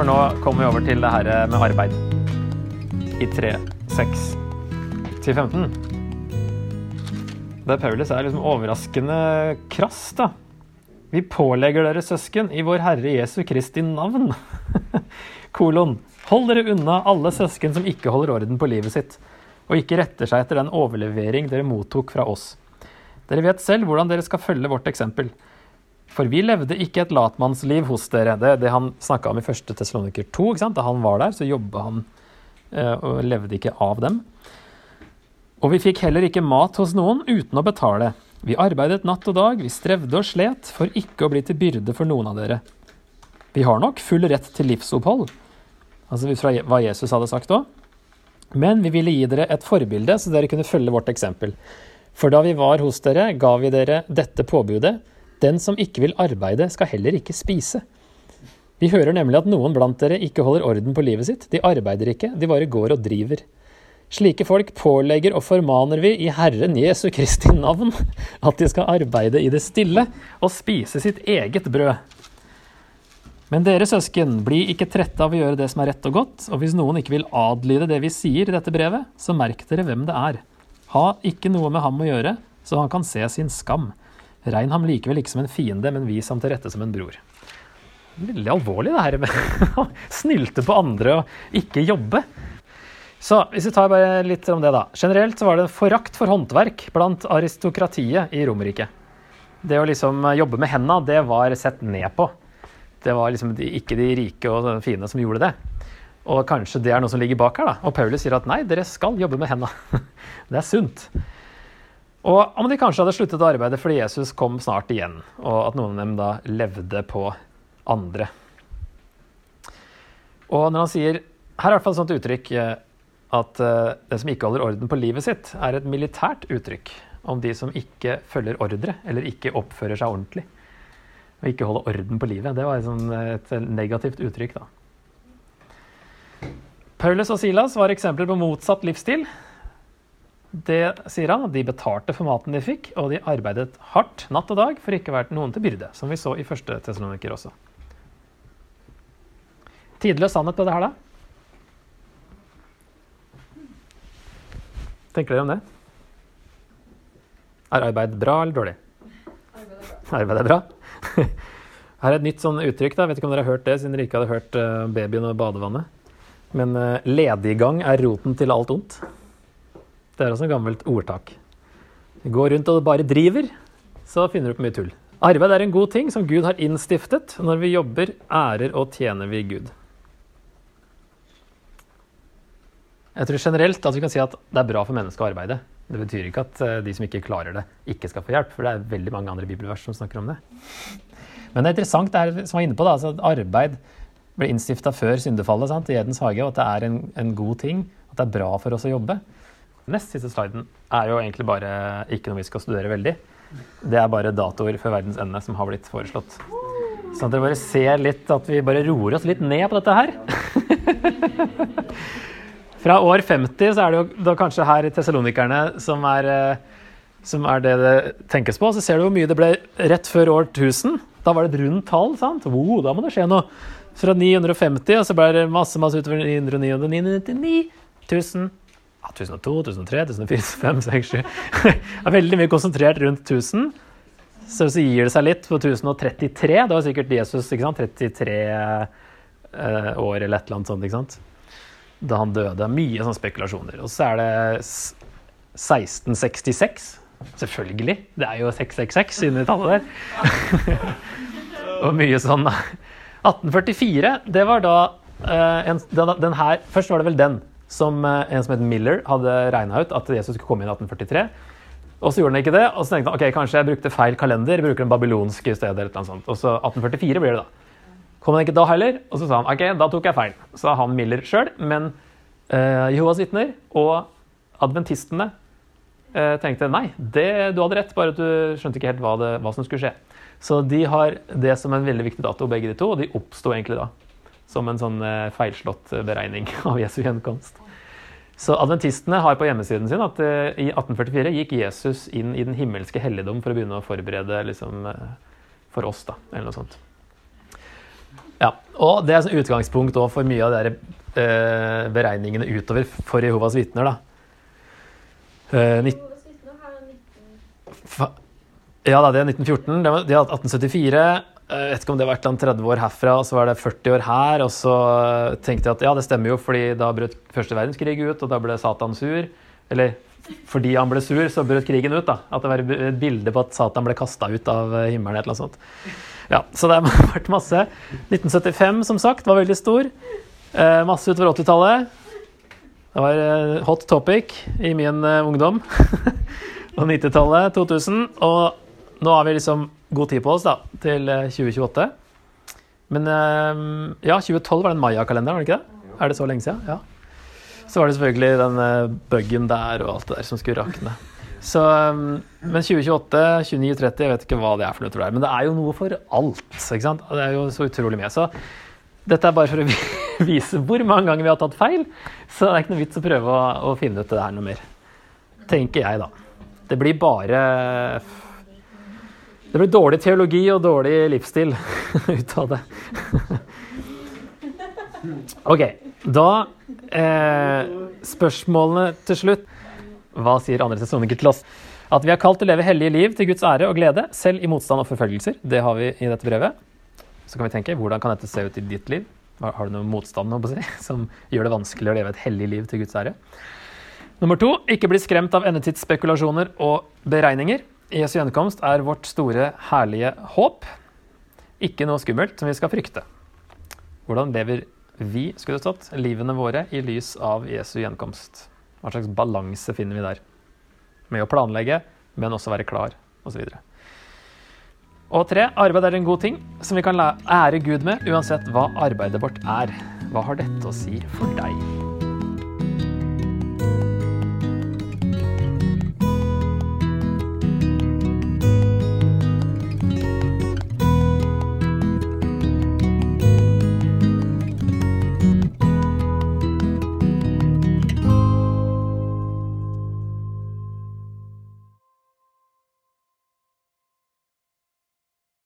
for nå kommer vi over til det her med arbeid. I 3, 6 til 15. Det Paulus er liksom overraskende krass, da. Vi pålegger dere, søsken, i vår Herre Jesu Kristi navn. Kolon. Hold dere unna alle søsken som ikke holder orden på livet sitt, og ikke retter seg etter den overlevering dere mottok fra oss. Dere vet selv hvordan dere skal følge vårt eksempel. For vi levde ikke et latmannsliv hos dere. Det det han snakka om i 1. Tessaloniker 2. Da han var der, så jobba han eh, og levde ikke av dem. Og vi fikk heller ikke mat hos noen uten å betale. Vi arbeidet natt og dag, vi strevde og slet for ikke å bli til byrde for noen av dere. Vi har nok full rett til livsopphold, altså fra hva Jesus hadde sagt òg. Men vi ville gi dere et forbilde, så dere kunne følge vårt eksempel. For da vi var hos dere, ga vi dere dette påbudet. Den som ikke vil arbeide, skal heller ikke spise. Vi hører nemlig at noen blant dere ikke holder orden på livet sitt. De arbeider ikke, de bare går og driver. Slike folk pålegger og formaner vi i Herren Jesu Kristi navn at de skal arbeide i det stille og spise sitt eget brød. Men dere søsken, bli ikke trette av å gjøre det som er rett og godt, og hvis noen ikke vil adlyde det vi sier i dette brevet, så merk dere hvem det er. Ha ikke noe med ham å gjøre, så han kan se sin skam. Regn ham likevel ikke som en fiende, men vis ham til rette som en bror. Veldig alvorlig, det her med å snylte på andre og ikke jobbe. Så hvis vi tar bare litt om det, da. Generelt så var det en forakt for håndverk blant aristokratiet i Romerriket. Det å liksom jobbe med henda, det var sett ned på. Det var liksom ikke de rike og fine som gjorde det. Og kanskje det er noe som ligger bak her. da. Og Paulus sier at nei, dere skal jobbe med henda. det er sunt. Og om de kanskje hadde sluttet å arbeide fordi Jesus kom snart igjen, og at noen av dem da levde på andre. Og når han sier Her er i hvert fall et sånt uttrykk eh, at eh, det som ikke holder orden på livet sitt, er et militært uttrykk om de som ikke følger ordre, eller ikke oppfører seg ordentlig. Og ikke holde orden på livet. Det var sånn et negativt uttrykk, da. Paulus og Silas var eksempler på motsatt livsstil. Det sier han, de betalte for maten de fikk, og de arbeidet hardt natt og dag for ikke å være noen til byrde, som vi så i første Tessaloniker også. Tidløs sannhet på det her, da? tenker dere om det? Er arbeid bra eller dårlig? Arbeid er bra. Arbeid er bra. Her er et nytt sånn uttrykk. da, Vet ikke om dere har hørt det, siden dere ikke hadde hørt uh, babyen og badevannet. Men uh, lediggang er roten til alt ondt. Det er også et gammelt ordtak. Gå rundt og bare driver, så finner du på mye tull. Arbeid er en god ting som Gud har innstiftet. Når vi jobber, ærer og tjener vi Gud. Jeg tror generelt at vi kan si at det er bra for mennesket å arbeide. Det betyr ikke at eh, de som ikke klarer det, ikke skal få hjelp. For det er veldig mange andre bibelvers som snakker om det. Men det er interessant det er, som var inne på da, altså at arbeid ble innstifta før syndefallet sant, i Edens hage, og at det er en, en, god ting. At det er bra for oss å jobbe. Nest siste sliden er jo egentlig bare ikke noe vi skal studere veldig. Det er bare datoer før verdens ende som har blitt foreslått. Sånn at dere bare ser litt at vi bare roer oss litt ned på dette her. Fra år 50 så er det jo da kanskje her i Tessalonikerne som er, eh, som er det det tenkes på. Så ser du hvor mye det ble rett før år 1000. Da var det et rundt tall. sant? Wow, da må det skje noe. Fra 950, og så ble det masse masse utover 900, 999 1000. Ja, 1002, 1003, 1004, 1005, 1006, 1007 Det er veldig mye konsentrert rundt 1000. Så, så gir det seg litt på 1033. Da var sikkert Jesus ikke sant? 33 eh, år eller et eller annet sånt. ikke sant? da han døde. Mye sånne spekulasjoner. Og så er det 1666. Selvfølgelig. Det er jo 666 inni tallet der. og mye sånn 1844, det var da eh, en, den, den, her Først var det vel den som uh, en som het Miller hadde regna ut at Jesus skulle komme inn i 1843. Og så gjorde han ikke det, og så tenkte han ok, kanskje jeg brukte feil kalender. bruker den babylonske stedet, eller noe sånt. Og så 1844 blir det da. Kom han ikke da heller? Og så sa han ok, da tok jeg feil. Sa han Miller sjøl. Men uh, Jehovas vitner og adventistene uh, tenkte nei, det, du hadde rett, bare at du skjønte ikke helt hva, det, hva, som skulle skje. Så de har det som en veldig viktig dato, begge de to, og de oppsto egentlig da. Som en sånn uh, feilslått beregning av Jesu gjenkomst. Så adventistene har på hjemmesiden sin at i 1844 gikk Jesus inn i den himmelske helligdom for å begynne å forberede liksom, for oss, da, eller noe sånt. Ja, Og det er sånn utgangspunkt for mye av de eh, beregningene utover for Jehovas vitner. da. Eh, nitt- Jehovas vitner har 19... fa- ja da, det er 1914. Det hadde 1874. Jeg vet ikke om det var et eller annet 30 år herfra, og så var det 40 år her. Og så tenkte jeg at ja, det stemmer jo, fordi da brøt første verdenskrig ut, og da ble Satan sur. Eller fordi han ble sur, så brøt krigen ut. da. At det var et bilde på at Satan ble kasta ut av himmelen. et eller annet sånt. Ja, Så det har vært masse. 1975, som sagt, var veldig stor. Eh, masse utover 80-tallet. Det var eh, hot topic i min eh, ungdom. og 90-tallet, 2000. Og nå har vi liksom god tid på oss da, til eh, 2028. Men eh, ja, 2012 var den Maya-kalenderen, var det ikke det? Er det så lenge siden? Ja. Så var det selvfølgelig den bugen der og alt det der som skulle rakne. Så, eh, men 2028, 29, 30, jeg vet ikke hva det er for noe, tror jeg. Men det er jo noe for alt. ikke sant? Det er jo så utrolig mye. Så dette er bare for å vise hvor mange ganger vi har tatt feil. Så det er ikke noe vits å prøve å, å finne ut det her noe mer. Tenker jeg, da. Det blir bare Det blir dårlig teologi og dårlig livsstil ut av det. OK. Da eh, Spørsmålene til slutt. Hva sier andre Tessaloniker til oss? At vi er kalt til å leve hellige liv til Guds ære og glede, selv i motstand og forfølgelser. Det har vi i dette brevet. Så kan vi tenke, hvordan kan dette se ut i ditt liv? Har du noe motstand å si, som gjør det vanskelig å leve et hellig liv til Guds ære? Nummer to, ikke bli skremt av endetidsspekulasjoner og beregninger. Jesu gjenkomst er vårt store, herlige håp. Ikke noe skummelt som vi skal frykte. Hvordan lever vi, skulle det stått, livene våre i lys av Jesu gjenkomst? Hva slags balanse finner vi der? Med å planlegge, men også være klar, osv. Og tre, arbeid er en god ting som vi kan ære Gud med, uansett hva arbeidet vårt er. Hva har dette å si for deg?